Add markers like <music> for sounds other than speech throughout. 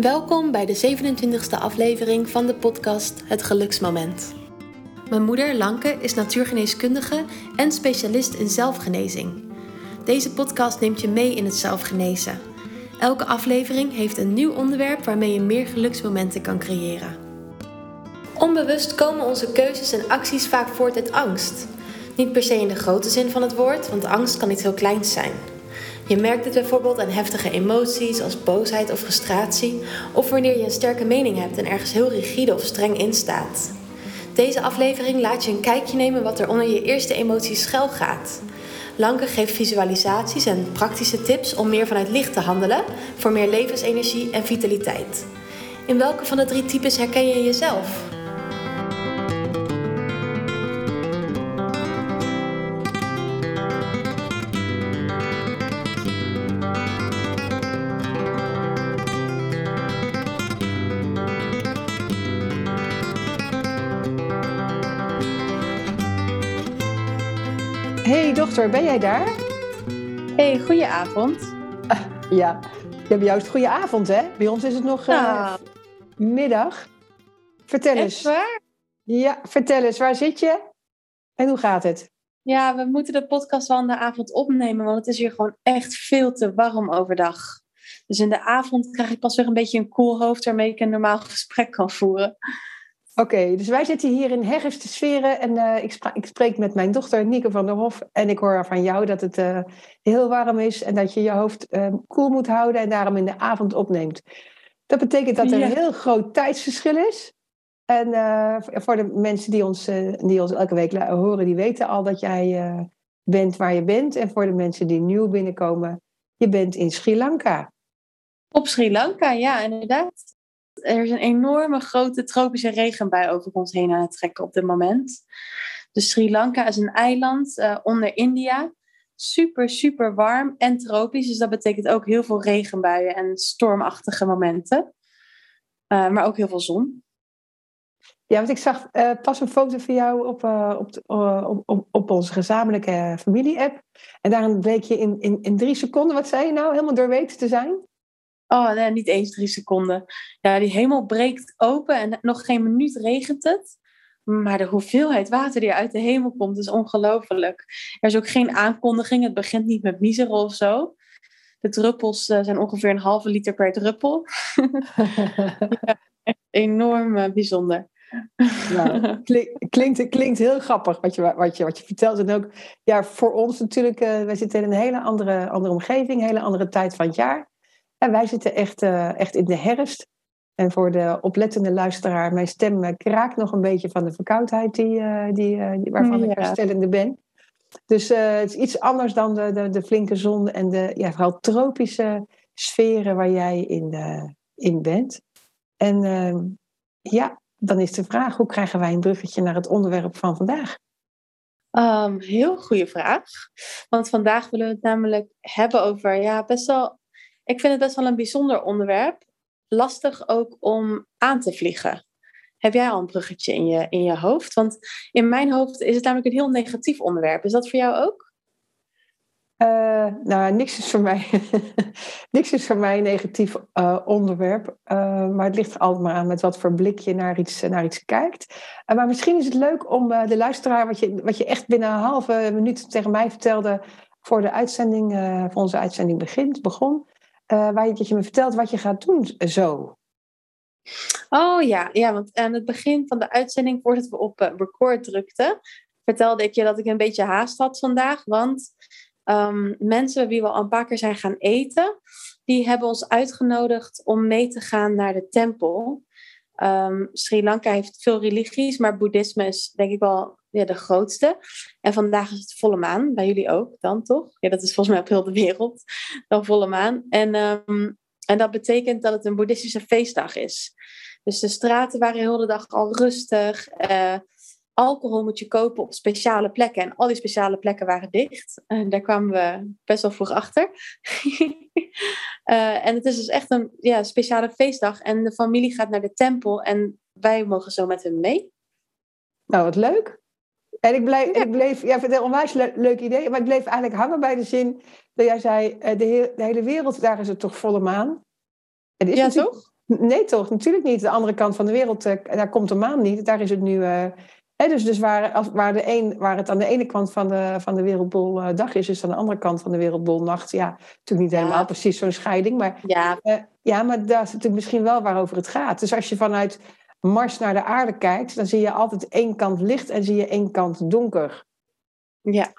Welkom bij de 27e aflevering van de podcast Het Geluksmoment. Mijn moeder, Lanke, is natuurgeneeskundige en specialist in zelfgenezing. Deze podcast neemt je mee in het zelfgenezen. Elke aflevering heeft een nieuw onderwerp waarmee je meer geluksmomenten kan creëren. Onbewust komen onze keuzes en acties vaak voort uit angst. Niet per se in de grote zin van het woord, want angst kan iets heel kleins zijn. Je merkt het bijvoorbeeld aan heftige emoties als boosheid of frustratie, of wanneer je een sterke mening hebt en ergens heel rigide of streng in staat. Deze aflevering laat je een kijkje nemen wat er onder je eerste emoties schuil gaat. Lanke geeft visualisaties en praktische tips om meer vanuit licht te handelen, voor meer levensenergie en vitaliteit. In welke van de drie types herken je jezelf? Dochter, ben jij daar? Hey, goedenavond. ja, ja, jou is het goede avond, hè? Bij ons is het nog uh, middag. Vertel Echt eens. waar? Ja, vertel eens, waar zit je? En hoe gaat het? Ja, we moeten de podcast wel in de avond opnemen, want het is hier gewoon echt veel te warm overdag. Dus in de avond krijg ik pas weer een beetje een koel hoofd waarmee ik een normaal gesprek kan voeren. Oké, dus wij zitten hier in Herfst sferen en uh, ik, ik, spreek met mijn dochter Nieke van der Hof en ik hoor van jou dat het uh, heel warm is en dat je je hoofd uh, koel moet houden en daarom in de avond opneemt. Dat betekent dat er ja. een heel groot tijdsverschil is. En voor de mensen die ons, die ons elke week horen, die weten al dat jij bent waar je bent. En voor de mensen die nieuw binnenkomen, je bent in Sri Lanka. Op Sri Lanka, ja, inderdaad. Er is een enorme grote tropische regenbui over ons heen aan het trekken op dit moment. Dus Sri Lanka is een eiland uh, onder India. Super, super warm en tropisch. Dus dat betekent ook heel veel regenbuien en stormachtige momenten. Uh, maar ook heel veel zon. Ja, want ik zag uh, pas een foto van jou op, op, op, op, op, onze gezamenlijke familie-app. En daarin bleek je in, in, in drie seconden, wat zei je nou, helemaal doorweekt te zijn? Oh, nee, niet eens drie seconden. Ja, die hemel breekt open en nog geen minuut regent het. Maar de hoeveelheid water die uit de hemel komt is ongelooflijk. Er is ook geen aankondiging. Het begint niet met miseren of zo. De druppels uh, zijn ongeveer een halve liter per druppel. <laughs> ja, echt enorm uh, bijzonder. Nou, klinkt, klinkt heel grappig wat je, wat, je, wat je vertelt. En ook ja, voor ons natuurlijk, uh, wij zitten in een hele andere, andere omgeving, een hele andere tijd van het jaar. En wij zitten echt, uh, echt in de herfst. En voor de oplettende luisteraar, mijn stem kraakt nog een beetje van de verkoudheid die, uh, die, uh, waarvan ja. ik herstellende ben. Dus het is iets anders dan de, de, de, flinke zon en de ja, vooral tropische sferen waar jij in, in bent. En ehm, ja, dan is de vraag, hoe krijgen wij een bruggetje naar het onderwerp van vandaag? Um, heel goede vraag. Want vandaag willen we het namelijk hebben over ja, best wel ik vind het best wel een bijzonder onderwerp. Lastig ook om aan te vliegen. Heb jij al een bruggetje in je, in je hoofd? Want in mijn hoofd is het namelijk een heel negatief onderwerp. Is dat voor jou ook? Uh, nou, niks is voor mij, <laughs> niks is voor mij een negatief uh, onderwerp. Uh, maar het ligt er altijd maar aan met wat voor blik je naar iets, naar iets kijkt. maar misschien is het leuk om de luisteraar, wat je, wat je echt binnen een halve minuut tegen mij vertelde voor de uitzending, voor onze uitzending begint, begon. Uh, waar je, dat je me vertelt wat je gaat doen zo. Oh ja, ja, want aan het begin van de uitzending, voordat we op uh, record drukten, vertelde ik je dat ik een beetje haast had vandaag. Want um, mensen wie we al een paar keer zijn gaan eten, die hebben ons uitgenodigd om mee te gaan naar de tempel. Um, Sri Lanka heeft veel religies, maar boeddhisme is denk ik wel ja, de grootste. En vandaag is het volle maan, bij jullie ook dan toch? Ja, dat is volgens mij op heel de wereld dan volle maan. En, um, en dat betekent dat het een boeddhistische feestdag is. Dus de straten waren heel de dag al rustig. Uh, alcohol moet je kopen op speciale plekken. En al die speciale plekken waren dicht. En daar kwamen we best wel vroeg achter. uh, <laughs> en het is dus echt een ja, speciale feestdag. En de familie gaat naar de tempel en wij mogen zo met hem mee. Nou, wat leuk. En ik bleef, ja. ik bleef ja, een onwijs le leuk idee, maar ik bleef eigenlijk hangen bij de zin dat jij zei, uh, de, he de, hele wereld, daar is het toch volle maan? En is ja, toch? Nee, toch? Natuurlijk niet. De andere kant van de wereld, uh, daar komt de maan niet. Daar is het nu... Uh, hè, dus dus waar, als, waar, de een, waar het aan de ene kant van de, van de wereldbol dag is, is aan de andere kant van de wereldbol nacht. Ja, natuurlijk niet helemaal precies zo'n scheiding, maar... Ja. ja, maar dat is natuurlijk misschien wel waarover het gaat. Dus als je vanuit Mars naar de aarde kijkt, dan zie je altijd één kant licht en zie je één kant donker. Ja.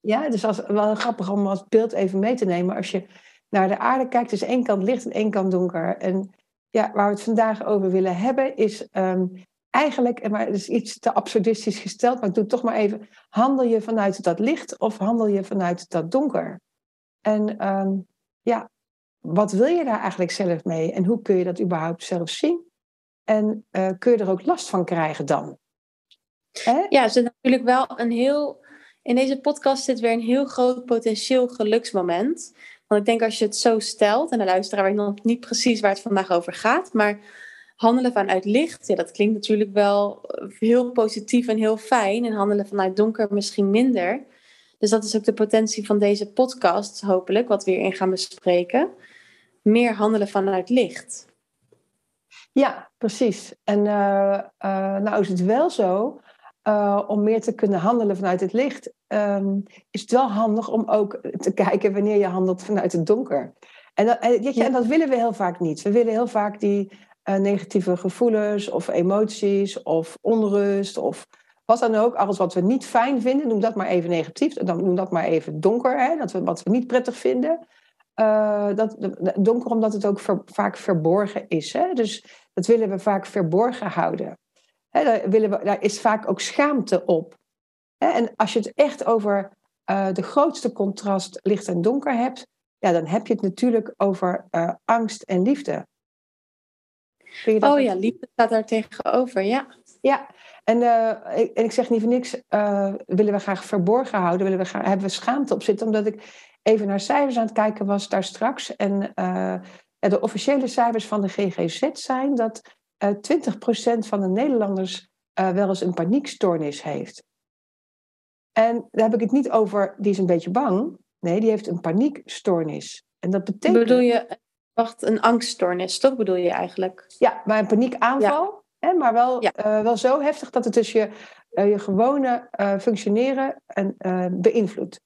Ja, dus als, wel grappig om als beeld even mee te nemen. Als je naar de aarde kijkt, is één kant licht en één kant donker. En ja, waar we het vandaag over willen hebben, is um, eigenlijk, maar het is iets te absurdistisch gesteld, maar ik doe het toch maar even. Handel je vanuit dat licht of handel je vanuit dat donker? En um, ja, wat wil je daar eigenlijk zelf mee? En hoe kun je dat überhaupt zelf zien? En uh, kun je er ook last van krijgen dan? Hè? Ja, het is natuurlijk wel een heel. In deze podcast zit weer een heel groot potentieel geluksmoment. Want ik denk als je het zo stelt, en de luisteraar weet nog niet precies waar het vandaag over gaat, maar handelen vanuit licht, ja, dat klinkt natuurlijk wel heel positief en heel fijn. En handelen vanuit donker misschien minder. Dus dat is ook de potentie van deze podcast, hopelijk, wat we hierin gaan bespreken. Meer handelen vanuit licht. Ja, precies. En uh, uh, nou is het wel zo, uh, om meer te kunnen handelen vanuit het licht, um, is het wel handig om ook te kijken wanneer je handelt vanuit het donker. En dat, en, dat willen we heel vaak niet. We willen heel vaak die negatieve gevoelens of emoties of onrust of wat dan ook, alles wat we niet fijn vinden, noem dat maar even negatief, dan noem dat maar even donker, hè, dat we, wat we niet prettig vinden. Uh, dat, donker omdat het ook ver, vaak verborgen is. Hè? Dus dat willen we vaak verborgen houden. Daar, willen we, daar is vaak ook schaamte op. En als je het echt over uh, de grootste contrast licht en donker hebt, ja, dan heb je het natuurlijk over uh, angst en liefde. Oh ja, liefde staat daar tegenover, ja. Ja, en, ik, en ik zeg niet voor niks, willen we graag verborgen houden, willen we graag, hebben we schaamte op zitten, omdat ik even naar cijfers aan het kijken was daar straks. En de officiële cijfers van de GGZ zijn dat uh, eh, 20% van de Nederlanders uh, wel eens een paniekstoornis heeft. En daar heb ik het niet over, die is een beetje bang. Nee, die heeft een paniekstoornis. En dat betekent. Bedoel je, wacht, een angststoornis, toch bedoel je eigenlijk? Ja, maar een paniekaanval. Ja. Hè, maar wel, ja. wel zo heftig dat het dus je, je gewone functioneren en, beïnvloedt.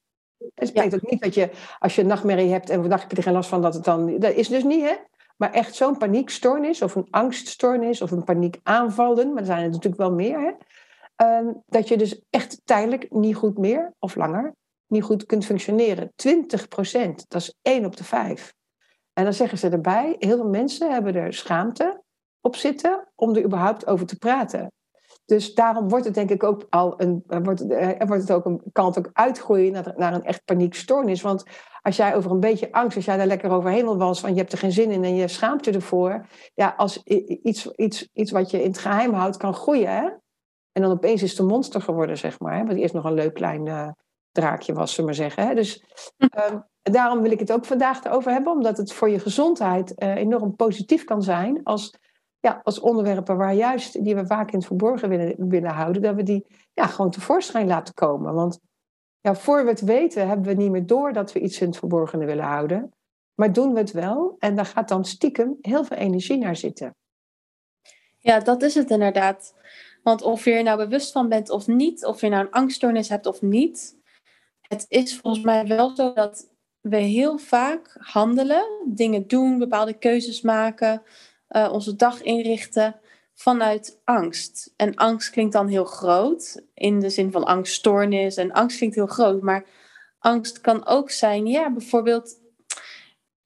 Het betekent ook niet dat je, als je een nachtmerrie hebt en vandaag heb je er geen last van, dat het dan. Dat is dus niet, hè? Maar echt zo'n paniekstoornis of een angststoornis of een paniekaanvallen, maar er zijn er natuurlijk wel meer, hè? Uh, dat je dus echt tijdelijk niet goed meer of langer niet goed kunt functioneren. 20 procent, dat is 1 op de 5. En dan zeggen ze erbij, heel veel mensen hebben er schaamte op zitten om er überhaupt over te praten. Dus daarom wordt het denk ik ook al een, eh, wordt, eh, wordt het ook een, kan het ook uitgroeien naar, naar een echt paniekstoornis. Want als jij over een beetje angst, als jij daar lekker overheen wil was, van je hebt er geen zin in en je schaamt je ervoor. Ja, als iets, iets, iets wat je in het geheim houdt kan groeien. Hè? En dan opeens is het een monster geworden, zeg maar. Hè? Want eerst nog een leuk klein uh, draakje was, ze maar zeggen. Hè? Dus um, <laughs> daarom wil ik het ook vandaag erover hebben, omdat het voor je gezondheid uh, enorm positief kan zijn als ja, als onderwerpen waar juist die we vaak in het verborgen willen, willen houden, dat we die ja, gewoon tevoorschijn laten komen. Want ja, voor we het weten, hebben we niet meer door dat we iets in het verborgene willen houden. Maar doen we het wel en daar gaat dan stiekem heel veel energie naar zitten. Ja, dat is het inderdaad. Want of je er nou bewust van bent of niet, of je nou een angststoornis hebt of niet, het is volgens mij wel zo dat we heel vaak handelen, dingen doen, bepaalde keuzes maken, uh, onze dag inrichten vanuit angst. En angst klinkt dan heel groot, in de zin van angststoornis. En angst klinkt heel groot, maar angst kan ook zijn, ja, bijvoorbeeld.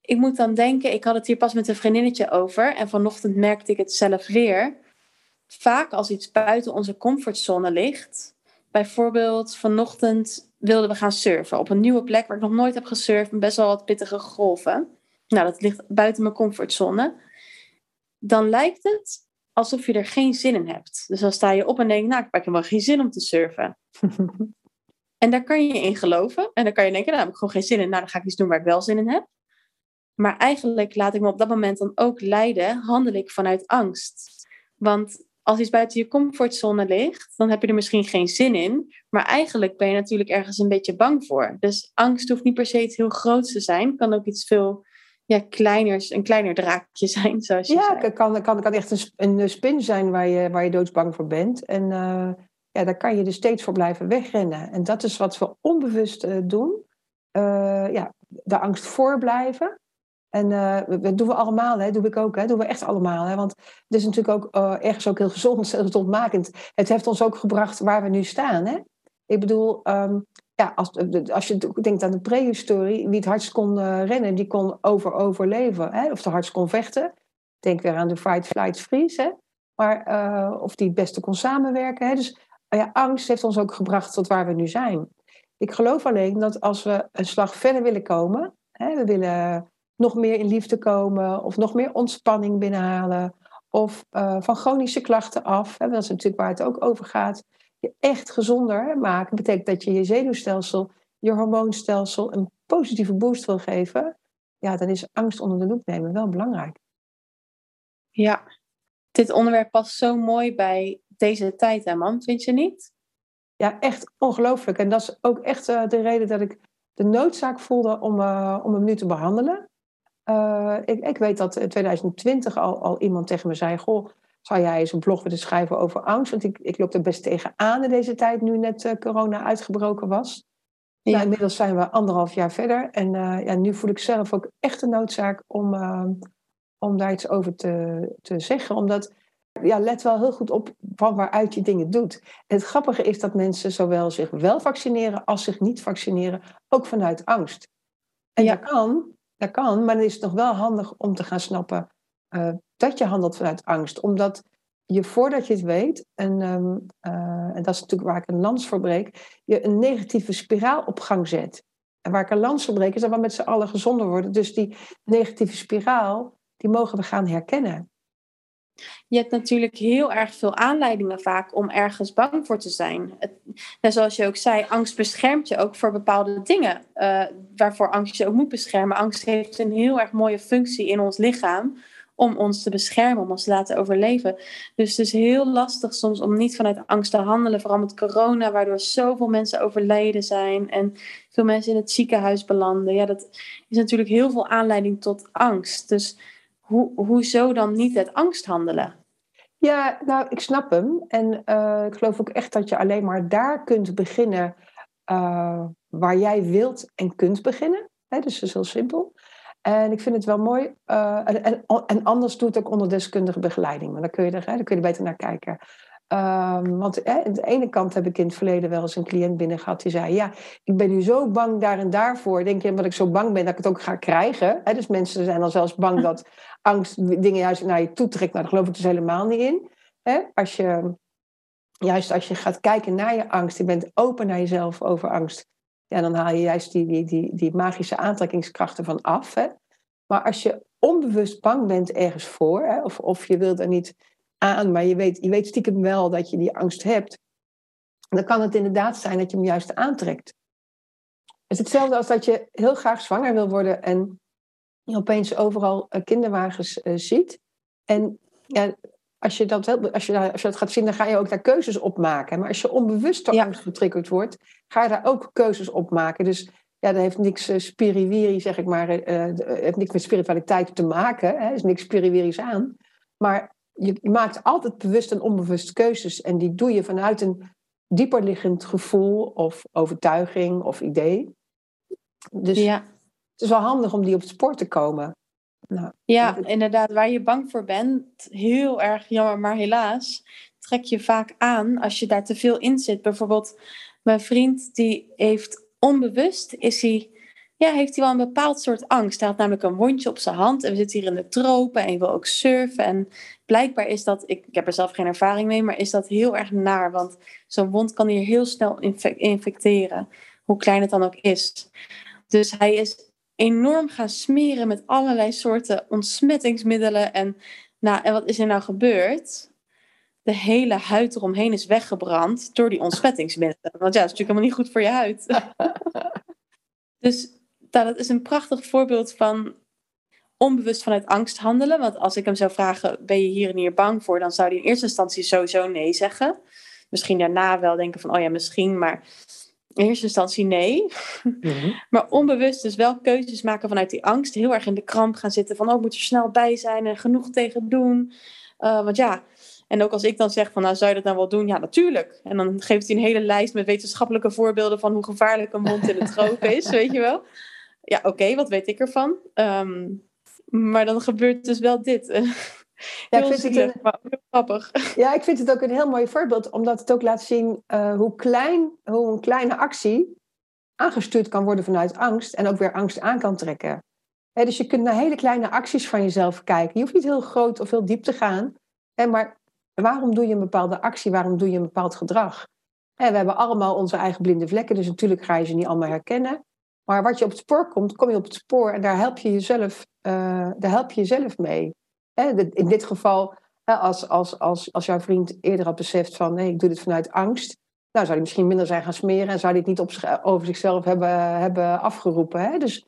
Ik moet dan denken, ik had het hier pas met een vriendinnetje over en vanochtend merkte ik het zelf weer. Vaak als iets buiten onze comfortzone ligt, bijvoorbeeld vanochtend wilden we gaan surfen op een nieuwe plek waar ik nog nooit heb gesurfd, best wel wat pittige golven. Nou, dat ligt buiten mijn comfortzone dan lijkt het alsof je er geen zin in hebt. Dus dan sta je op en denk, nou, ik heb helemaal geen zin om te surfen. <laughs> en daar kan je in geloven. En dan kan je denken, nou, heb ik gewoon geen zin in. Nou, dan ga ik iets doen waar ik wel zin in heb. Maar eigenlijk laat ik me op dat moment dan ook leiden, handel ik vanuit angst. Want als iets buiten je comfortzone ligt, dan heb je er misschien geen zin in. Maar eigenlijk ben je natuurlijk ergens een beetje bang voor. Dus angst hoeft niet per se iets heel groots te zijn. Kan ook iets veel ja, kleiners, een kleiner draakje <laughs> zijn, zoals je ja, zei. het kan, kan, kan echt een, een spin zijn waar je, waar je doodsbang voor bent. En uh, ja, daar kan je er steeds voor blijven wegrennen. En dat is wat we onbewust uh, doen. Uh, ja, de angst voorblijven. En uh, dat doen we allemaal, hè? doe ik ook, hè? doen we echt allemaal. Hè? Want het is natuurlijk ook ergens ook heel gezond, <laughs> gezondmakend. Het heeft ons ook gebracht waar we nu staan. Hè? Ik bedoel, um, ja, als, als je denkt aan de prehistorie, wie het hardst kon uh, rennen, die kon over overleven. Hè? Of de hardst kon vechten. Denk weer aan de fight, flight, freeze. Hè? Maar, of die het beste kon samenwerken. Hè? Dus ja, angst heeft ons ook gebracht tot waar we nu zijn. Ik geloof alleen dat als we een slag verder willen komen, hè, we willen nog meer in liefde komen of nog meer ontspanning binnenhalen of van chronische klachten af, hè, dat is natuurlijk waar het ook over gaat, je echt gezonder maken, betekent dat je je zenuwstelsel, je hormoonstelsel een positieve boost wil geven, ja, dan is angst onder de loep nemen wel belangrijk. Ja, dit onderwerp past zo mooi bij deze tijd, hè man, vind je niet? Ja, echt ongelooflijk. En dat is ook echt uh, de reden dat ik de noodzaak voelde om, uh, om hem nu te behandelen. Uh, ik, ik, weet dat in 2020 al, al iemand tegen me zei: Goh, zou jij eens een blog willen schrijven over angst? Want ik, ik loop er best tegenaan in deze tijd, nu net uh, corona uitgebroken was. Ja. Nou, inmiddels zijn we anderhalf jaar verder. En uh, ja, nu voel ik zelf ook echt de noodzaak om, om daar iets over te, te zeggen. Omdat, ja, let wel heel goed op van waaruit je dingen doet. En het grappige is dat mensen zowel zich wel vaccineren als zich niet vaccineren, ook vanuit angst. En ja. dat kan, dat kan, maar dan is het nog wel handig om te gaan snappen uh, dat je handelt vanuit angst. Omdat je voordat je het weet, en, um, uh, en dat is natuurlijk waar ik een lans voor breek, je een negatieve spiraal op gang zet. En waar ik een lans voor breek, is dat we met z'n allen gezonder worden. Dus die negatieve spiraal, die mogen we gaan herkennen. Je hebt natuurlijk heel erg veel aanleidingen vaak om ergens bang voor te zijn. Het, zoals je ook zei, angst beschermt je ook voor bepaalde dingen. Uh, waarvoor angst je ook moet beschermen. Angst heeft een heel erg mooie functie in ons lichaam. Om ons te beschermen, om ons te laten overleven. Dus het is heel lastig soms om niet vanuit angst te handelen. Vooral met corona, waardoor zoveel mensen overleden zijn. En veel mensen in het ziekenhuis belanden. Ja, dat is natuurlijk heel veel aanleiding tot angst. Dus hoe, hoezo dan niet uit angst handelen? Ja, nou, ik snap hem. En uh, ik geloof ook echt dat je alleen maar daar kunt beginnen uh, waar jij wilt en kunt beginnen. Dus dat is heel simpel. En ik vind het wel mooi. Uh, en, anders doe het ook onder deskundige begeleiding. Maar dan kun je er, hè, dan kun je er beter naar kijken. Um, want hè, aan de ene kant heb ik in het verleden wel eens een cliënt binnen gehad die zei: Ja, ik ben nu zo bang daar en daarvoor. Denk je, omdat ik zo bang ben dat ik het ook ga krijgen? Hè? Dus mensen zijn dan zelfs bang dat angst dingen juist naar je toe trekt. Nou, daar geloof ik dus helemaal niet in. Hè? Als je, juist als je gaat kijken naar je angst, je bent open naar jezelf over angst, ja, dan haal je juist die, die, die, die magische aantrekkingskrachten van af. Hè? Maar als je onbewust bang bent ergens voor, hè, of, of je wilt er niet aan, maar je weet, je weet stiekem wel dat je die angst hebt, dan kan het inderdaad zijn dat je hem juist aantrekt. Het is hetzelfde als dat je heel graag zwanger wil worden en je opeens overal kinderwagens uh, ziet. En ja, als, je dat, als, je, als je dat gaat zien, dan ga je ook daar keuzes op maken. Maar als je onbewust door ja. angst getriggerd wordt, ga je daar ook keuzes op maken. Dus ja, dat heeft niks uh, spiriwiri, zeg ik maar, uh, heeft niks met spiritualiteit te maken. Er is niks spiriwiri's aan. Maar je maakt altijd bewust en onbewust keuzes. En die doe je vanuit een dieperliggend gevoel of overtuiging of idee. Dus ja. het is wel handig om die op het spoor te komen. Nou, ja, inderdaad. Waar je bang voor bent, heel erg jammer, maar helaas trek je vaak aan als je daar te veel in zit. Bijvoorbeeld, mijn vriend die heeft onbewust, is hij ja, heeft hij wel een bepaald soort angst. Hij had namelijk een wondje op zijn hand en we zitten hier in de tropen en je wil ook surfen. En blijkbaar is dat, ik, ik heb er zelf geen ervaring mee, maar is dat heel erg naar. Want zo'n wond kan hier heel snel infecteren, hoe klein het dan ook is. Dus hij is enorm gaan smeren met allerlei soorten ontsmettingsmiddelen. En, nou, en wat is er nou gebeurd? De hele huid eromheen is weggebrand door die ontsmettingsmiddelen. Want ja, dat is natuurlijk helemaal niet goed voor je huid. <laughs> dus nou, dat is een prachtig voorbeeld van onbewust vanuit angst handelen. Want als ik hem zou vragen, ben je hier en hier bang voor? Dan zou hij in eerste instantie sowieso nee zeggen. Misschien daarna wel denken van, oh ja, misschien, maar in eerste instantie nee. Mhm. <laughs> Maar onbewust dus wel keuzes maken vanuit die angst. Heel erg in de kramp gaan zitten van, oh, ik moet er snel bij zijn en genoeg tegen doen. Uh, want ja, en ook als ik dan zeg van, nou, zou je dat dan wel doen? Ja, natuurlijk. En dan geeft hij een hele lijst met wetenschappelijke voorbeelden van hoe gevaarlijk een mond in het droog <laughs> is, weet je wel. Ja, oké, wat weet ik ervan? Um, maar dan gebeurt dus wel dit. <laughs> Ja, ik vind het een, grappig. <laughs> Ja, ik vind het ook een heel mooi voorbeeld, omdat het ook laat zien uh, hoe, klein, hoe een kleine actie aangestuurd kan worden vanuit angst en ook weer angst aan kan trekken. dus je kunt naar hele kleine acties van jezelf kijken. Je hoeft niet heel groot of heel diep te gaan. maar waarom doe je een bepaalde actie? Waarom doe je een bepaald gedrag? we hebben allemaal onze eigen blinde vlekken, dus natuurlijk ga je ze niet allemaal herkennen. Maar wat je op het spoor komt, kom je op het spoor en daar help je jezelf, uh, daar help je jezelf mee. in dit geval, als, als, als, als jouw vriend eerder had beseft van nee, ik doe dit vanuit angst, nou zou hij misschien minder zijn gaan smeren en zou hij het niet op over zichzelf hebben, hebben afgeroepen. Hè? Dus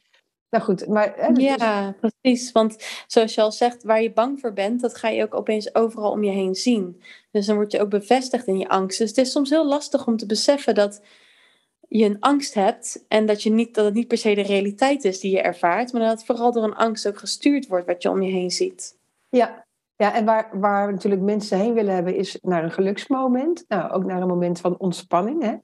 nou goed, maar... Dus ja, precies. Want zoals je al zegt, waar je bang voor bent, dat ga je ook opeens overal om je heen zien. Dus dan word je ook bevestigd in je angst. Dus het is soms heel lastig om te beseffen dat je een angst hebt en dat, je niet, dat het niet per se de realiteit is die je ervaart, maar dat het vooral door een angst ook gestuurd wordt wat je om je heen ziet. Ja, ja en waar, waar natuurlijk mensen heen willen hebben is naar een geluksmoment, nou, ook naar een moment van ontspanning. Hè?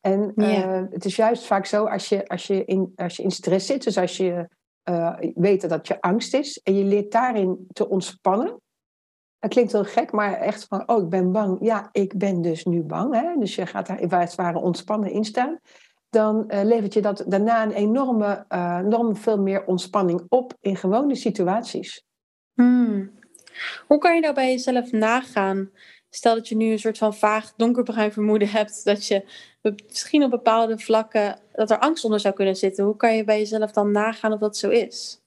En uh, het is juist vaak zo als je, als je, in, als je in stress zit, dus als je uh, weet dat je angst is en je leert daarin te ontspannen. Dat klinkt heel gek, maar echt van, oh, ik ben bang. Ja, ik ben dus nu bang. Hè? Dus je gaat daar waar het ware ontspannen in staan. Dan uh, levert je dat daarna een enorme, enorm veel meer ontspanning op in gewone situaties. Hmm. Hoe kan je nou bij jezelf nagaan Stel dat je nu een soort van vaag donkerbruin vermoeden hebt dat je misschien op bepaalde vlakken dat er angst onder zou kunnen zitten. Hoe kan je bij jezelf dan nagaan of dat zo is?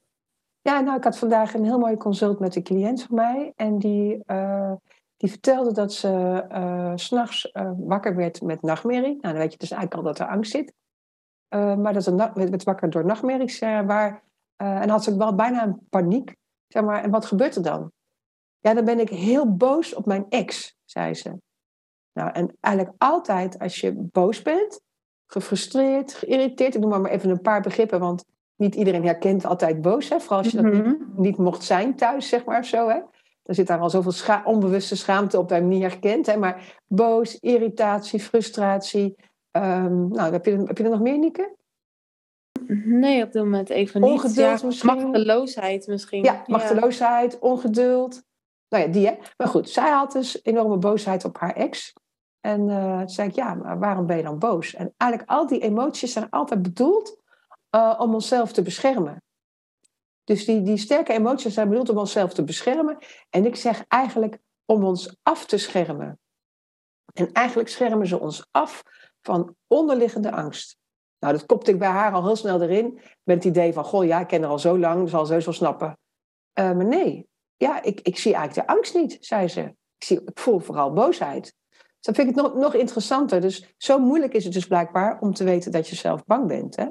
Ja, nou, ik had vandaag een heel mooi consult met een cliënt van mij. En die, uh, die vertelde dat ze uh, s'nachts uh, wakker werd met nachtmerrie. Nou, dan weet je dus eigenlijk al dat er angst zit. maar dat ze werd wakker door nachtmerries. waar, en had ze ook wel bijna een paniek. Zeg maar, en wat gebeurt er dan? Ja, dan ben ik heel boos op mijn ex, zei ze. Nou, en eigenlijk altijd als je boos bent, gefrustreerd, geïrriteerd, ik noem maar even een paar begrippen, want niet iedereen herkent altijd boos, hè? vooral als je dat niet, mhm. niet, mocht zijn thuis, zeg maar zo. Hè? Dan zit daar al zoveel scha onbewuste schaamte op dat je niet herkent. Hè? Maar boos, irritatie, frustratie. Um, nou, heb je, heb je er nog meer, Nieke? Nee, op dit moment even niet. Ongeduld ja, misschien. Machteloosheid misschien. Ja, machteloosheid, ongeduld. Nou ja, die hè. Maar goed, zij had dus enorme boosheid op haar ex. En toen zei ik, ja, maar waarom ben je dan boos? En eigenlijk al die emoties zijn altijd bedoeld uh, om onszelf te beschermen. Dus die, die sterke emoties zijn bedoeld om onszelf te beschermen. En ik zeg eigenlijk om ons af te schermen. En eigenlijk schermen ze ons af van onderliggende angst. Nou, dat kopte ik bij haar al heel snel erin. Met het idee van, goh, ja, ik ken haar al zo lang, zal ze wel snappen. Uh, maar nee, ja, ik, ik zie eigenlijk de angst niet, zei ze. Ik, zie, ik voel vooral boosheid. Dus dan vind ik het nog, nog interessanter. Dus zo moeilijk is het dus blijkbaar om te weten dat je zelf bang bent. Hè?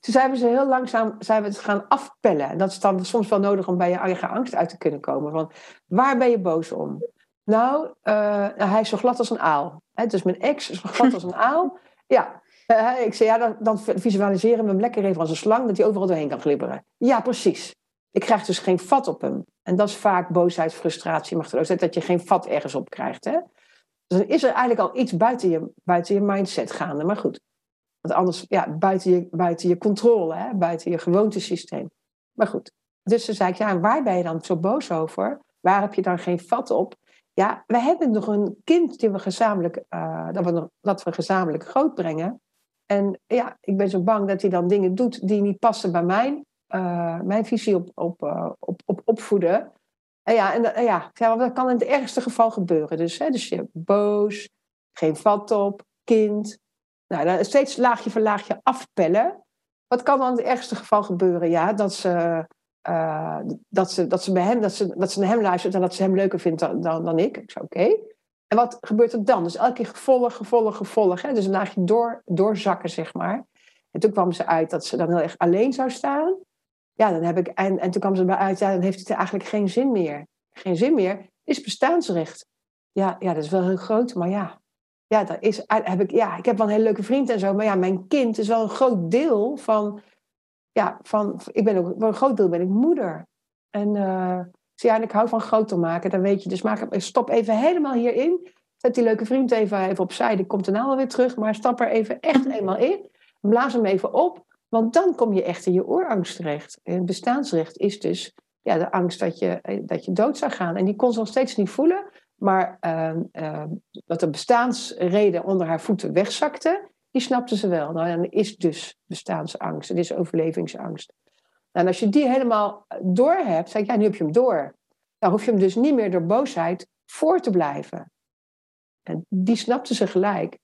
Toen zijn we ze heel langzaam zijn we het gaan afpellen. En dat is dan soms wel nodig om bij je eigen angst uit te kunnen komen. Van, waar ben je boos om? Nou, uh, hij is zo glad als een aal. Hè? Dus mijn ex is zo glad als een aal. <laughs> Ja, uh, ik zei, ja, dan, dan visualiseren we hem lekker even als een slang... dat hij overal doorheen kan glibberen. Ja, precies. Ik krijg dus geen vat op hem. En dat is vaak boosheid, frustratie, machteloosheid, dat je geen vat ergens op krijgt. Hè? Dus dan is er eigenlijk al iets buiten je, buiten je mindset gaande. Maar goed, want anders, ja, buiten je, buiten je controle, hè? buiten je gewoontesysteem. Maar goed, dus ze zei ik, ja, waar ben je dan zo boos over? Waar heb je dan geen vat op? Ja, we hebben nog een kind die we gezamenlijk, uh, dat, we, dat we gezamenlijk grootbrengen. En ja, ik ben zo bang dat hij dan dingen doet die niet passen bij mij. Eh, mijn visie op, op, uh, op, op opvoeden. En ja, en, uh, ja, dat kan in het ergste geval gebeuren. Dus, hè, dus je boos, geen vat op, kind. Nou, dan steeds laagje voor laagje afpellen. Wat kan dan in het ergste geval gebeuren? Ja, dat ze, dat ze, dat ze bij hem, dat ze, dat ze naar hem luistert en dat ze hem leuker vindt dan, dan, ik. Ik zei oké. En wat gebeurt er dan? Dus elke keer gevolg, gevolg, gevolg. Hè? Dus een laagje door, doorzakken, zeg maar. En toen kwam ze uit dat ze dan heel erg alleen zou staan. Ja, dan heb ik, en, en toen kwam ze erbij uit, ja, dan heeft het eigenlijk geen zin meer. Geen zin meer is bestaansrecht. Ja, ja dat is wel heel groot, maar ja. Ja, dat is, heb ik, ja, ik heb wel een hele leuke vriend en zo, maar ja, mijn kind is wel een groot deel van, ja, van, ik ben ook, voor een groot deel ben ik moeder. En uh, ja, en ik hou van groter maken, dan weet je. Dus maak, stop even helemaal hierin. Zet die leuke vriend even, even opzij, die komt daarna weer terug, maar stap er even echt eenmaal in. Blaas hem even op want dan kom je echt in je oerangst terecht. En bestaansrecht is dus ja, de angst dat je, eh, dat je dood zou gaan. En die kon ze nog steeds niet voelen. Maar uh, dat de bestaansreden onder haar voeten wegzakte, die snapte ze wel. Nou, dan is dus bestaansangst. Het is overlevingsangst. Nou, en als je die helemaal door hebt, zeg ik, ja, nu heb je hem door. Dan hoef je hem dus niet meer door boosheid voor te blijven. En die snapte ze gelijk.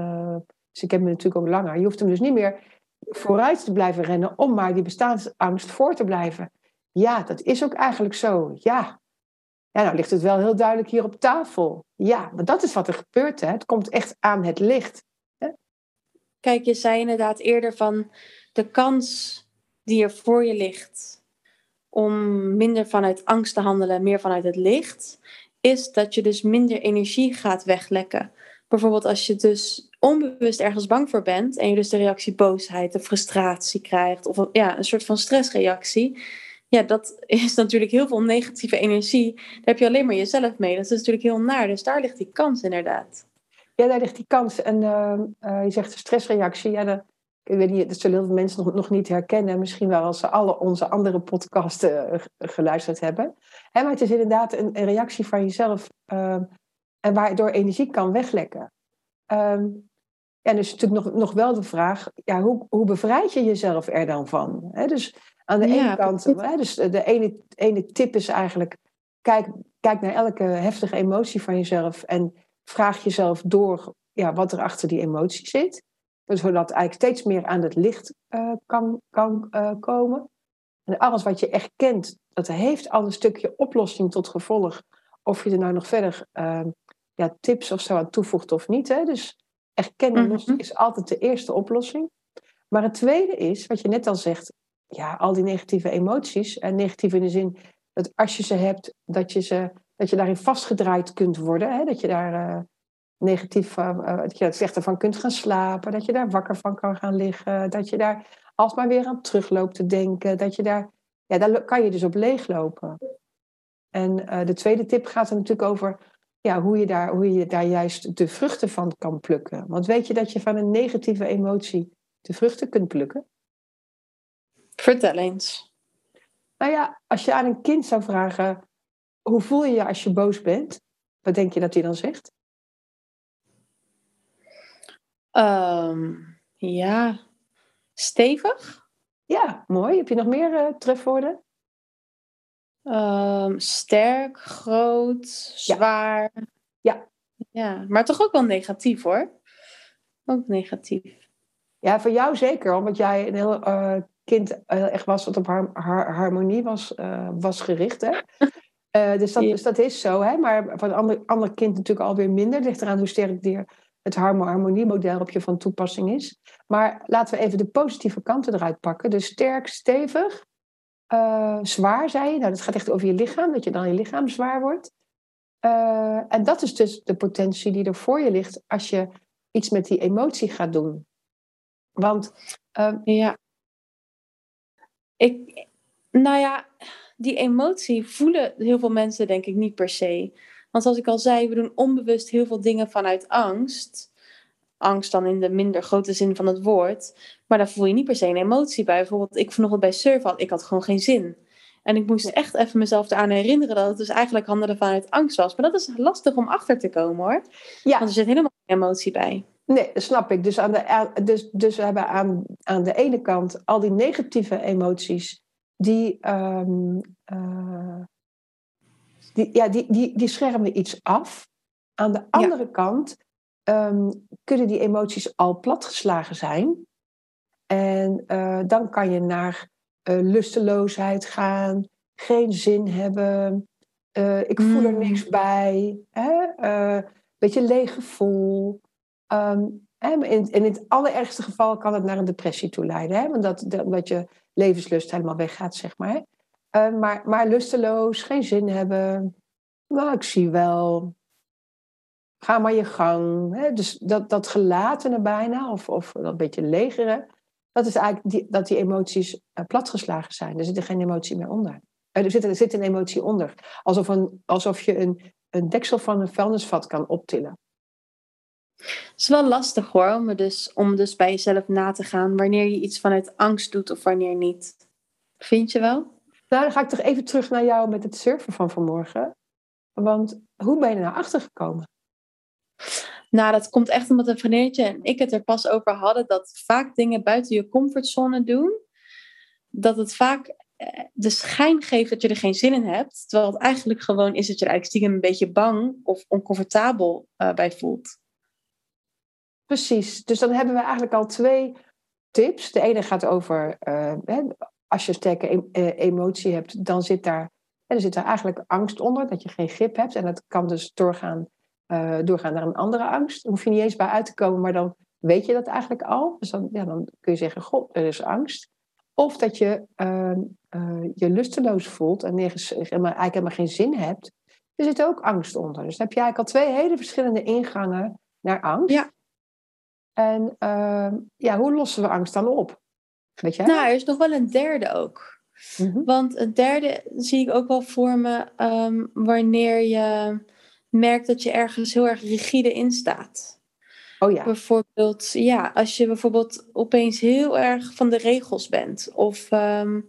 Uh, dus ik heb me natuurlijk ook langer. Je hoeft hem dus niet meer vooruit te blijven rennen om maar die bestaansangst voor te blijven. Ja, dat is ook eigenlijk zo. Ja. Ja, nou ligt het wel heel duidelijk hier op tafel. Ja, maar dat is wat er gebeurt. Hè. Het komt echt aan het licht. Hè? Kijk, je zei inderdaad eerder van de kans die er voor je ligt om minder vanuit angst te handelen, meer vanuit het licht, is dat je dus minder energie gaat weglekken. Bijvoorbeeld als je dus onbewust ergens bang voor bent en je dus de reactie boosheid of frustratie krijgt of ja, een soort van stressreactie, ja, dat <laughs> is natuurlijk heel veel negatieve energie. Daar heb je alleen maar jezelf mee. Dat is natuurlijk heel naar. Dus daar ligt die kans inderdaad. Ja, daar ligt die kans. En uh, uh, je zegt de stressreactie. Ja, dat, ik weet niet, dat zullen heel veel mensen nog, niet herkennen. Misschien wel als ze alle onze andere podcasten uh, geluisterd hebben. Hè, maar het is inderdaad een, reactie van jezelf. Ehm, en waardoor energie kan weglekken. Um, en dus natuurlijk nog, nog wel de vraag, ja, hoe, hoe bevrijd je jezelf er dan van? dus aan de ene kant, dus de ene, ene tip is eigenlijk, kijk, kijk naar elke heftige emotie van jezelf en vraag jezelf door ja, wat er achter die emotie zit. Zodat eigenlijk steeds meer aan het licht uh, kan, kan uh, komen. En alles wat je echt kent, dat heeft al een stukje oplossing tot gevolg. Of je er nou nog verder uh, ja, tips of zo aan toevoegt of niet. Hè? Dus erkennen mm is altijd de eerste oplossing. Maar het tweede is, wat je net al zegt, ja, al die negatieve emoties. En negatief in de zin dat als je ze hebt, dat je, ze, dat je daarin vastgedraaid kunt worden. Hè? Dat je daar uh, negatief, uh, dat je het slechter van kunt gaan slapen. Dat je daar wakker van kan gaan liggen. Dat je daar alsmaar weer aan terugloopt te denken. Dat je daar, ja, daar kan je dus op leeglopen. En uh, de tweede tip gaat er natuurlijk over ja, hoe, je daar, hoe je daar juist de vruchten van kan plukken. Want weet je dat je van een negatieve emotie de vruchten kunt plukken? Vertel eens. Nou ja, als je aan een kind zou vragen, hoe voel je je als je boos bent? Wat denk je dat hij dan zegt? Um, ja, stevig. Ja, mooi. Heb je nog meer uh, trefwoorden? Um, sterk, groot, zwaar. Ja. ja. Maar toch ook wel negatief hoor. Ook negatief. Ja, voor jou zeker, omdat jij een heel uh, kind uh, echt was wat op har har harmonie was, uh, was gericht. Hè? <laughs> dus, dat, ja. dus dat is zo. Hè? Maar voor een ander, ander kind natuurlijk alweer minder. Het ligt eraan hoe sterk die, het harmoniemodel op je van toepassing is. Maar laten we even de positieve kanten eruit pakken. Dus sterk, stevig, uh, zwaar, zei je. Nou, dat gaat echt over je lichaam, dat je dan je lichaam zwaar wordt. Uh, en dat is dus de potentie die er voor je ligt als je iets met die emotie gaat doen. Want. Uh, ja. Ik, nou ja, die emotie voelen heel veel mensen denk ik niet per se. Want zoals ik al zei, we doen onbewust heel veel dingen vanuit angst angst dan in de minder grote zin van het woord. Maar daar voel je niet per se een emotie bij. Bijvoorbeeld, ik vanochtend bij surfen had, ik had gewoon geen zin. En ik moest echt even mezelf eraan herinneren dat het dus eigenlijk handelen vanuit angst was. Maar dat is lastig om achter te komen hoor. Ja. Want er zit helemaal geen emotie bij. Nee, dat snap ik. Dus, aan de, dus, dus we hebben aan, aan de ene kant al die negatieve emoties, die, um, uh, die, ja, die, die, die schermen iets af. Aan de andere ja. kant um, kunnen die emoties al platgeslagen zijn. En uh, dan kan je naar uh, lusteloosheid gaan, geen zin hebben, uh, ik voel er niks mm. bij, een beetje leeg gevoel. Um, hè, in, in het allerergste geval kan het naar een depressie toe leiden. Hè? Want dat, dat, dat je levenslust helemaal weggaat, zeg maar. Uh, maar, maar lusteloos, geen zin hebben. Nou, ik zie wel. Ga maar je gang. Hè? Dus dat, dat gelatene bijna, of, of dat beetje legere, dat is eigenlijk die, dat die emoties uh, platgeslagen zijn. Er zit er geen emotie meer onder. Uh, er, zit, er zit een emotie onder. Alsof, een, alsof je een, een deksel van een vuilnisvat kan optillen. Het is wel lastig hoor, om dus, om dus bij jezelf na te gaan wanneer je iets vanuit angst doet of wanneer niet. Vind je wel? Nou, dan ga ik toch even terug naar jou met het surfen van vanmorgen. Want hoe ben je er nou achter gekomen? Nou, dat komt echt omdat een vriendinnetje en ik het er pas over hadden dat vaak dingen buiten je comfortzone doen, dat het vaak eh, de schijn geeft dat je er geen zin in hebt, terwijl het eigenlijk gewoon is dat je er eigenlijk stiekem een beetje bang of oncomfortabel uh, bij voelt. Precies, dus dan hebben we eigenlijk al twee tips. De ene gaat over, uh, hè, als je sterke emotie hebt, dan zit daar, er zit daar eigenlijk angst onder, dat je geen grip hebt. En dat kan dus doorgaan uh, doorgaan naar een andere angst. Daar hoef je niet eens bij uit te komen, maar dan weet je dat eigenlijk al. Dus dan, ja, dan kun je zeggen, god, er is angst. Of dat je uh, uh, je lusteloos voelt en nergens, eigenlijk helemaal geen zin hebt. Er zit ook angst onder. Dus dan heb je eigenlijk al twee hele verschillende ingangen naar angst. Ja. En ehm, ja, hoe lossen we angst dan op? Weet jij? Nou, er is nog wel een derde ook. Mm -hmm. Want een derde zie ik ook wel voor me um, wanneer je merkt dat je ergens heel erg rigide in staat. Oh ja. Bijvoorbeeld, ja, als je bijvoorbeeld opeens heel erg van de regels bent. Of um,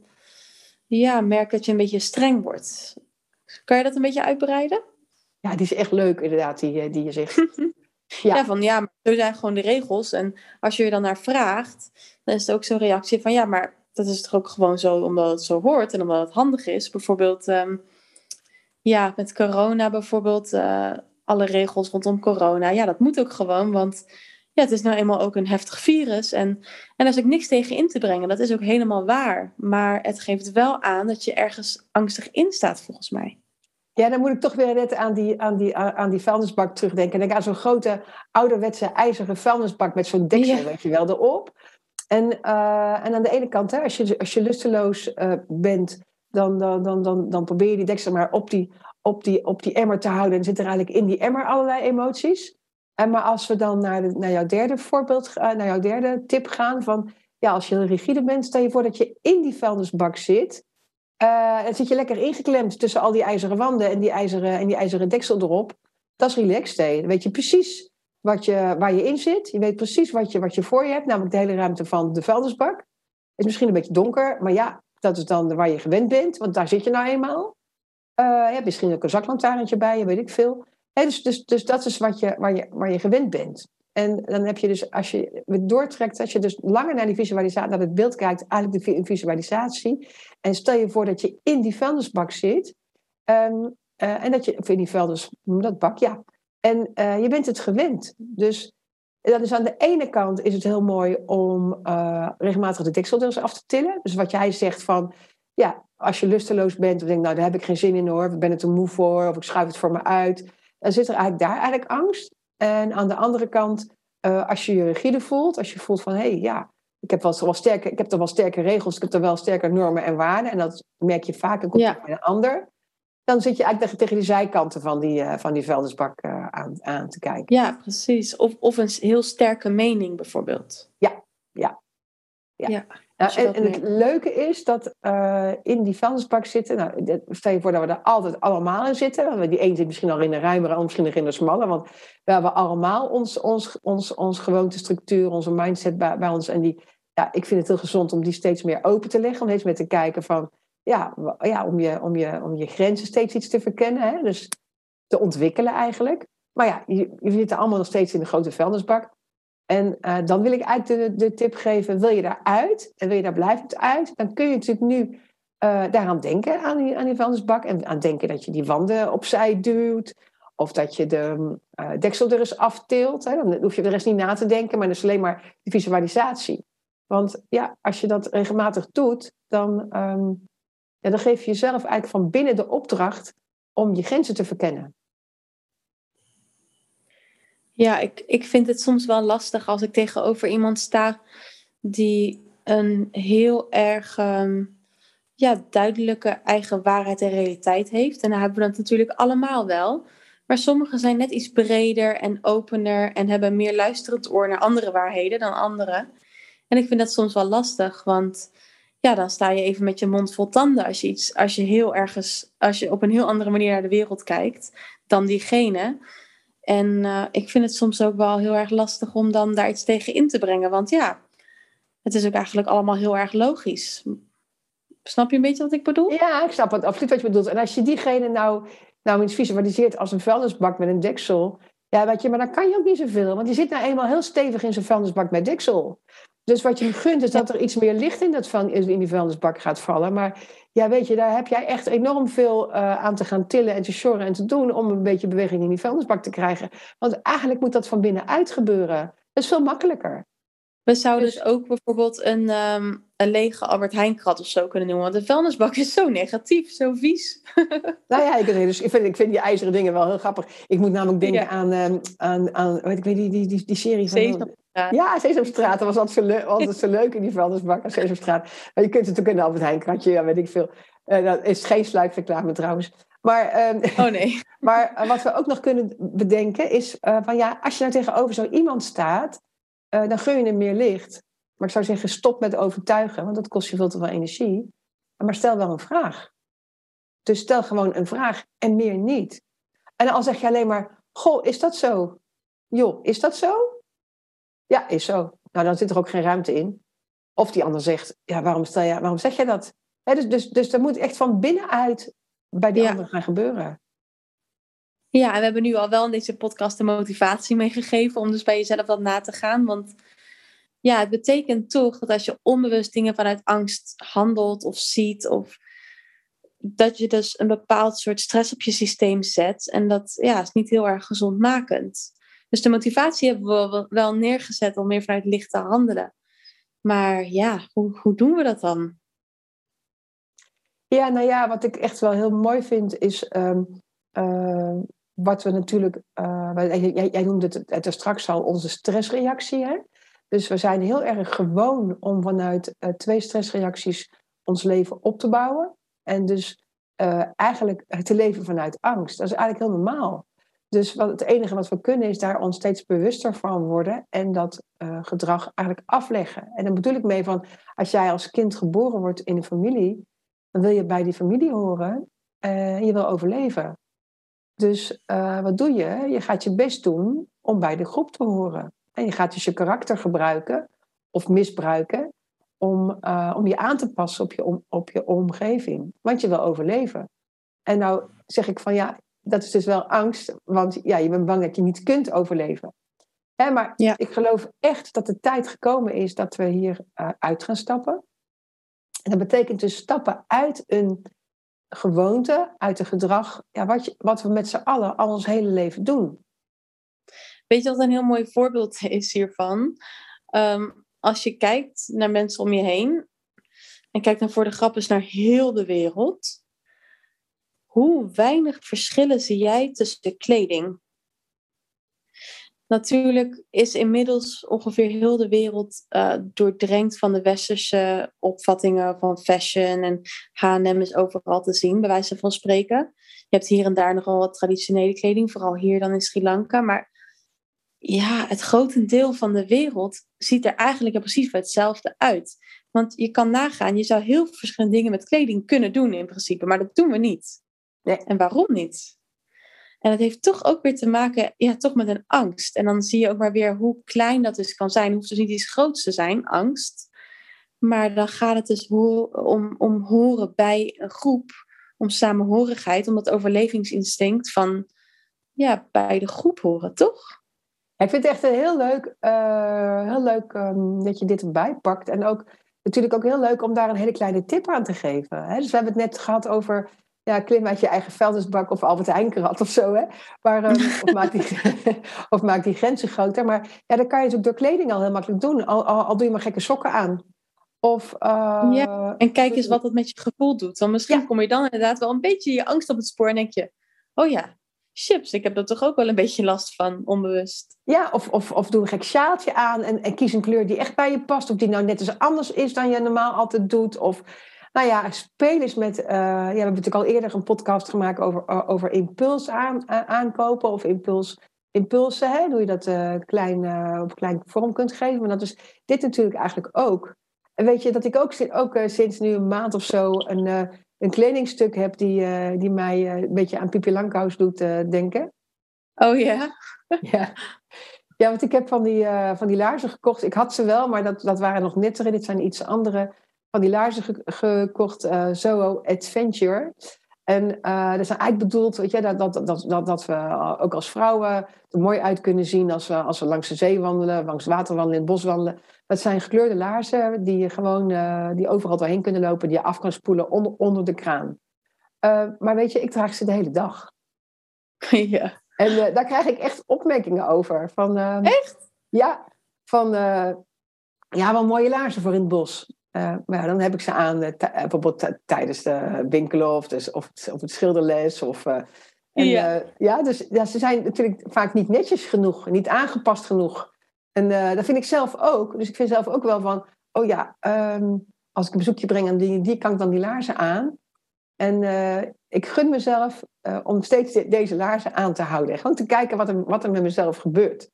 ja, merk dat je een beetje streng wordt. Kan je dat een beetje uitbreiden? Ja, die is echt leuk inderdaad, die, die je zegt. <laughs> ja. ja, van ja, maar zo zijn gewoon de regels. En als je er dan naar vraagt, dan is het ook zo'n reactie van ja, maar dat is toch ook gewoon zo omdat het zo hoort en omdat het handig is. Bijvoorbeeld, um, ja, met corona bijvoorbeeld, uh, alle regels rondom corona. Ja, dat moet ook gewoon, want ja, het is nou eenmaal ook een heftig virus. En, en daar is ook niks tegen in te brengen. Dat is ook helemaal waar. Maar het geeft wel aan dat je ergens angstig in staat, volgens mij. Ja, dan moet ik toch weer net aan die, aan die, aan die vuilnisbak terugdenken. Denk aan zo'n grote ouderwetse ijzeren vuilnisbak met zo'n deksel, ja. weet je wel, erop. En, uh, en aan de ene kant, hè, als, je, als je lusteloos uh, bent, dan, dan, dan, dan, probeer je die deksel maar op die, op, die, op die emmer te houden. En zitten er eigenlijk in die emmer allerlei emoties. En maar als we dan naar, jouw derde voorbeeld, naar jouw derde tip gaan, van ja, als je heel rigide bent, stel je voor dat je in die vuilnisbak zit. Uh, dan zit je lekker ingeklemd tussen al die ijzeren wanden en die ijzeren, en die ijzeren deksel erop. Dat is relaxed. Dan weet je precies wat je, waar je in zit. Je weet precies wat je, wat je voor je hebt, namelijk de hele ruimte van de vuilnisbak. Is misschien een beetje donker, maar ja, dat is dan waar je gewend bent, want daar zit je nou eenmaal. Uh, hebt misschien ook een zaklantaarntje bij weet ik veel. Dus, dus, dus dat is wat je, waar, je, waar je gewend bent. En dan heb je dus, als je doortrekt, als je dus langer naar die visualisatie, naar het beeld kijkt, eigenlijk de visualisatie. En stel je voor dat je in die vuilnisbak zit. Um, uh, en dat je, of in die vuilnis, dat bak, ja. En uh, je bent het gewend. Dus dat is aan de ene kant is het heel mooi om uh, regelmatig de deksel dus af te tillen. Dus wat jij zegt van, ja, als je lusteloos bent, of denk nou, daar heb ik geen zin in hoor, of ik ben er te moe voor, of ik schuif het voor me uit. Dan zit er eigenlijk daar eigenlijk angst. En aan de andere kant, uh, als je je rigide voelt, als je voelt van, hé, hey, ja, ik heb, wel, wel sterke, ik heb er wel sterke regels, ik heb er wel sterke normen en waarden. En dat merk je vaak ook ja. bij een ander dan zit je eigenlijk tegen die zijkanten van die, uh, van die vuilnisbak uh, aan, aan te kijken. Ja, precies. Of, of een heel sterke mening bijvoorbeeld. Ja, ja. ja. ja nou, en, en het leuke is dat uh, in die vuilnisbak zitten, nou, stel je voor dat we er altijd allemaal in zitten. Die een zit misschien al in de ruimere, ander misschien nog in de smalle. Want we hebben allemaal ons, ons, ons, ons gewoontestructuur, onze mindset bij, bij ons. En die, ja, ik vind het heel gezond om die steeds meer open te leggen. Om steeds meer te kijken van, ja, ja, om, je, om, je, om je grenzen steeds iets te verkennen. Hè? Dus te ontwikkelen eigenlijk. Maar ja, je, je zit allemaal nog steeds in de grote vuilnisbak. En uh, dan wil ik eigenlijk de, de tip geven, wil je daaruit en wil je daar blijvend uit, dan kun je natuurlijk nu uh, daaraan denken, aan die, aan die vuilnisbak. En aan denken dat je die wanden opzij duwt. Of dat je de uh, deksel er eens afteelt. Hè? Dan hoef je de rest niet na te denken, maar dat is alleen maar de visualisatie. Want ja, als je dat regelmatig doet, dan, um, ja, dan geef je jezelf eigenlijk van binnen de opdracht om je grenzen te verkennen. Ja, ik, ik vind het soms wel lastig als ik tegenover iemand sta die een heel erg ehm, ja, duidelijke eigen waarheid en realiteit heeft. En daar hebben we dat natuurlijk allemaal wel. Maar sommigen zijn net iets breder en opener en hebben meer luisterend oor naar andere waarheden dan anderen. En ik vind dat soms wel lastig, want ja, dan sta je even met je mond vol tanden als je, iets, als je heel ergens, als je op een heel andere manier naar de wereld kijkt dan diegene. En uh, ik vind het soms ook wel heel erg lastig om dan daar iets tegen in te brengen. Want ja, het is ook eigenlijk allemaal heel erg logisch. Snap je een beetje wat ik bedoel? Ja, ik snap het absoluut wat je bedoelt. En als je diegene nou, nou eens visualiseert als een vuilnisbak met een deksel. Ja, weet je, maar dan kan je ook niet zoveel. Want die zit nou eenmaal heel stevig in zijn vuilnisbak met deksel. Dus wat je hem gunt is dat er iets meer licht in, dat van, in die vuilnisbak gaat vallen. Maar ja, weet je, daar heb jij echt enorm veel uh, aan te gaan tillen en te sjorren en te doen om een beetje beweging in die vuilnisbak te krijgen. Want eigenlijk moet dat van binnenuit gebeuren. Dat is veel makkelijker. We zouden dus, dus ook bijvoorbeeld een, um, een lege Albert Heijn-krat of zo kunnen noemen. Want de vuilnisbak is zo negatief, zo vies. <laughs> nou ja, ik, dus, ik, vind, ik vind die ijzeren dingen wel heel grappig. Ik moet namelijk denken aan, um, aan, aan weet ik, weet, die, die, die, die serie van... Sesamstraat. Ja, Sesamstraat. Dat was altijd zo, leuk, altijd zo leuk in die vuilnisbak aan Sesamstraat. Maar je kunt het ook in een Albert Heijn-kratje, ja, weet ik veel. Uh, dat is geen sluikreclame trouwens. Maar, um, oh nee. <laughs> maar uh, wat we ook nog kunnen bedenken is uh, van ja, als je nou tegenover zo iemand staat uh, dan gun je hem meer licht. Maar ik zou zeggen, stop met overtuigen, want dat kost je veel te veel energie. Maar stel wel een vraag. Dus stel gewoon een vraag en meer niet. En dan zeg je alleen maar, goh, is dat zo? Joh, is dat zo? Ja, is zo. Nou, dan zit er ook geen ruimte in. Of die ander zegt, ja, waarom, stel je, waarom zeg je dat? He, dus, dus, dus dat moet echt van binnenuit bij die ja. ander gaan gebeuren. Ja, en we hebben nu al wel in deze podcast de motivatie meegegeven om dus bij jezelf dat na te gaan. Want ja, het betekent toch dat als je onbewust dingen vanuit angst handelt of ziet, of dat je dus een bepaald soort stress op je systeem zet. En dat ja, is niet heel erg gezondmakend. Dus de motivatie hebben we wel neergezet om meer vanuit licht te handelen. Maar ja, hoe, hoe doen we dat dan? Ja, nou ja, wat ik echt wel heel mooi vind is um, uh, wat we natuurlijk, uh, jij, jij, noemde het, het straks al, onze stressreactie. Hè? Dus we zijn heel erg gewoon om vanuit uh, twee stressreacties ons leven op te bouwen. En dus uh, eigenlijk te leven vanuit angst. Dat is eigenlijk heel normaal. Dus wat, het enige wat we kunnen is daar ons steeds bewuster van worden en dat gedrag eigenlijk afleggen. En dan bedoel ik mee van, als jij als kind geboren wordt in een familie, dan wil je bij die familie horen en je wil overleven. Dus uh, wat doe je? Je gaat je best doen om bij de groep te horen. En je gaat dus je karakter gebruiken of misbruiken om, uh, om je aan te passen op je, om, op je omgeving. Want je wil overleven. En nou zeg ik van ja, dat is dus wel angst, want ja, je bent bang dat je niet kunt overleven. Hè, maar ja. ik geloof echt dat de tijd gekomen is dat we hier uh, uit gaan stappen. En dat betekent dus stappen uit een gewoonte, uit het gedrag, ja, wat, je, wat we met z'n allen al ons hele leven doen. Weet je wat een heel mooi voorbeeld <laughs> is hiervan? Um, als je kijkt naar mensen om je heen en kijkt dan voor de grap eens naar heel de wereld, hoe weinig verschillen zie jij tussen de kleding? Natuurlijk is inmiddels ongeveer heel de wereld uh, doordrenkt van de westerse opvattingen van fashion. En H&M is overal te zien, bij wijze van spreken. Je hebt hier en daar nogal wat traditionele kleding, vooral hier dan in Sri Lanka. Maar ja, het grotendeel van de wereld ziet er eigenlijk precies hetzelfde uit. Want je kan nagaan, je zou heel veel verschillende dingen met kleding kunnen doen in principe, maar dat doen we niet. Nee. En waarom niet? En het heeft toch ook weer te maken ja, toch met een angst. En dan zie je ook maar weer hoe klein dat dus kan zijn. Het hoeft dus niet iets groots te zijn, angst. Maar dan gaat het dus om, om horen bij een groep, om samenhorigheid, om dat overlevingsinstinct van ja, bij de groep horen, toch? Ik vind het echt heel leuk, uh, heel leuk um, dat je dit erbij pakt. En ook natuurlijk ook heel leuk om daar een hele kleine tip aan te geven. Hè? Dus we hebben het net gehad over ja, klim uit je eigen vuilnisbak of Albert Heijn of zo. Hè? Maar, um, <laughs> of, maak die, <laughs> of maak die grenzen groter. Maar ja, dat kan je natuurlijk door kleding al heel makkelijk doen. Al, al, al doe je maar gekke sokken aan. Of, uh, ja, en kijk eens wat dat met je gevoel doet. Dan misschien ja. kom je dan inderdaad wel een beetje je angst op het spoor en denk je... Oh ja, chips. Ik heb er toch ook wel een beetje last van, onbewust. Ja, of, of, of doe een gek sjaaltje aan en, en kies een kleur die echt bij je past. Of die nou net eens anders is dan je normaal altijd doet. Of nou ja, spelen is met. Uh, ja, we hebben natuurlijk al eerder een podcast gemaakt over, over impuls aan, aankopen of impuls, impulsen. Hè? Hoe je dat uh, klein, uh, op klein vorm kunt geven. Maar dat is dit natuurlijk eigenlijk ook. En weet je dat ik ook, ook sinds nu een maand of zo een, een kledingstuk heb die, die mij een beetje aan Pipi Langkous doet denken. Oh ja? <laughs> ja. Ja, want ik heb van die, van die laarzen gekocht. Ik had ze wel, maar dat, dat waren nog nettere. Dit zijn iets andere van die laarzen gekocht, uh, Zoho Adventure. En uh, dat zijn eigenlijk bedoeld, weet je, dat, dat, dat, dat, dat we ook als vrouwen er mooi uit kunnen zien als we, als we langs de zee wandelen, langs het water wandelen, in het bos wandelen. Dat zijn gekleurde laarzen die je gewoon, uh, die overal doorheen kunnen lopen, die je af kan spoelen onder, onder de kraan. Uh, maar weet je, ik draag ze de hele dag. <laughs> Ja. En daar krijg ik echt opmerkingen over. Van, echt? Ja, van ja, wel mooie laarzen voor in het bos. Uh, maar ja, dan heb ik ze aan, uh, bijvoorbeeld tijdens de winkelen of, dus, of, of het schilderles. Of, uh, en, ja. ja, dus ja, ze zijn natuurlijk vaak niet netjes genoeg, niet aangepast genoeg. En dat vind ik zelf ook. Dus ik vind zelf ook wel van, oh ja, um, als ik een bezoekje breng aan die, die kan ik dan die laarzen aan. En ik gun mezelf om steeds de, deze laarzen aan te houden. Gewoon te kijken wat er, wat er met mezelf gebeurt.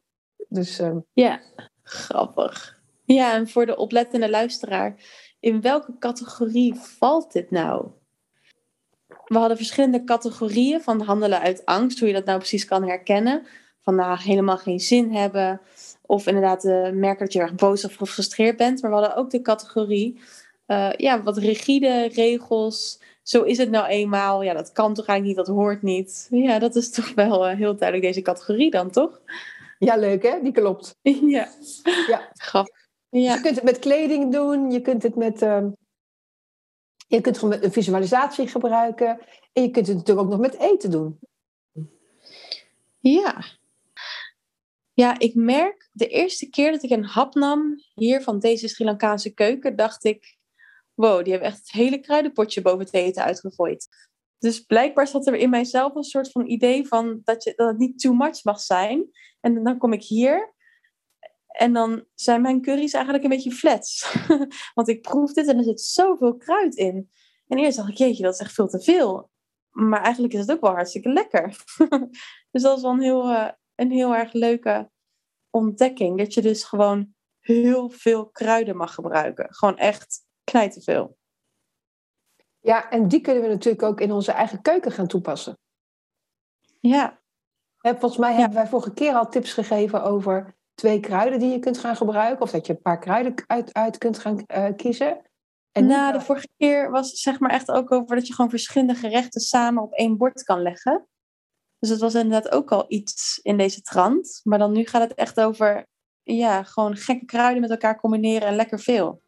Dus, ehm, ja, grappig. Ja, en voor de oplettende luisteraar, in welke categorie valt dit nou? We hadden verschillende categorieën van handelen uit angst, hoe je dat nou precies kan herkennen. Van nou, helemaal geen zin hebben, of inderdaad uh, merken dat je erg boos of gefrustreerd bent. Maar we hadden ook de categorie, uh, ja, wat rigide regels. Zo is het nou eenmaal. Ja, dat kan toch eigenlijk niet, dat hoort niet. Ja, dat is toch wel uh, heel duidelijk deze categorie dan, toch? Ja, leuk hè? Die klopt. <laughs> ja. ja. Grappig. Ja. Je kunt het met kleding doen, je kunt het met. Uh, je kunt het met een visualisatie gebruiken. En je kunt het natuurlijk ook nog met eten doen. Ja. Ja, ik merk de eerste keer dat ik een hap nam hier van deze Sri Lankaanse keuken, dacht ik: wow, die hebben echt het hele kruidenpotje boven het eten uitgegooid. Dus blijkbaar zat er in mijzelf een soort van idee van dat, je, dat het niet too much mag zijn. En dan kom ik hier en dan zijn mijn curry's eigenlijk een beetje flats. <laughs> Want ik proef dit en er zit zoveel kruid in. En eerst dacht ik, jeetje, dat is echt veel te veel. Maar eigenlijk is het ook wel hartstikke lekker. <laughs> dus dat is wel een heel, uh, een heel erg leuke ontdekking. Dat je dus gewoon heel veel kruiden mag gebruiken. Gewoon echt knijteveel. Ja, en die kunnen we natuurlijk ook in onze eigen keuken gaan toepassen. Ja. Volgens mij hebben wij vorige keer al tips gegeven over twee kruiden die je kunt gaan gebruiken. Of dat je een paar kruiden uit, uit kunt gaan uh, kiezen. En nou, de vorige keer was zeg maar echt ook over dat je gewoon verschillende gerechten samen op één bord kan leggen. Dus dat was inderdaad ook al iets in deze trant. Maar dan nu gaat het echt over, ja, gewoon gekke kruiden met elkaar combineren en lekker veel.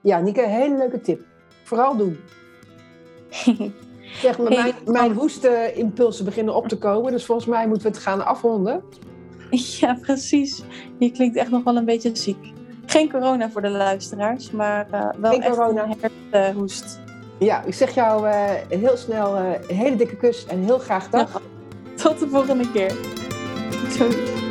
Ja, Nieke, een hele leuke tip. Vooral doen. <laughs> zeg, maar mijn, mijn hoestimpulsen beginnen op te komen. Dus volgens mij moeten we het gaan afronden. <laughs> Ja, precies. Je klinkt echt nog wel een beetje ziek. Geen corona voor de luisteraars, maar uh, wel Geen echt corona. een herfsthoest. ja, ik zeg jou uh, heel snel uh, een hele dikke kus en heel graag dag. Tot de volgende keer. Doei.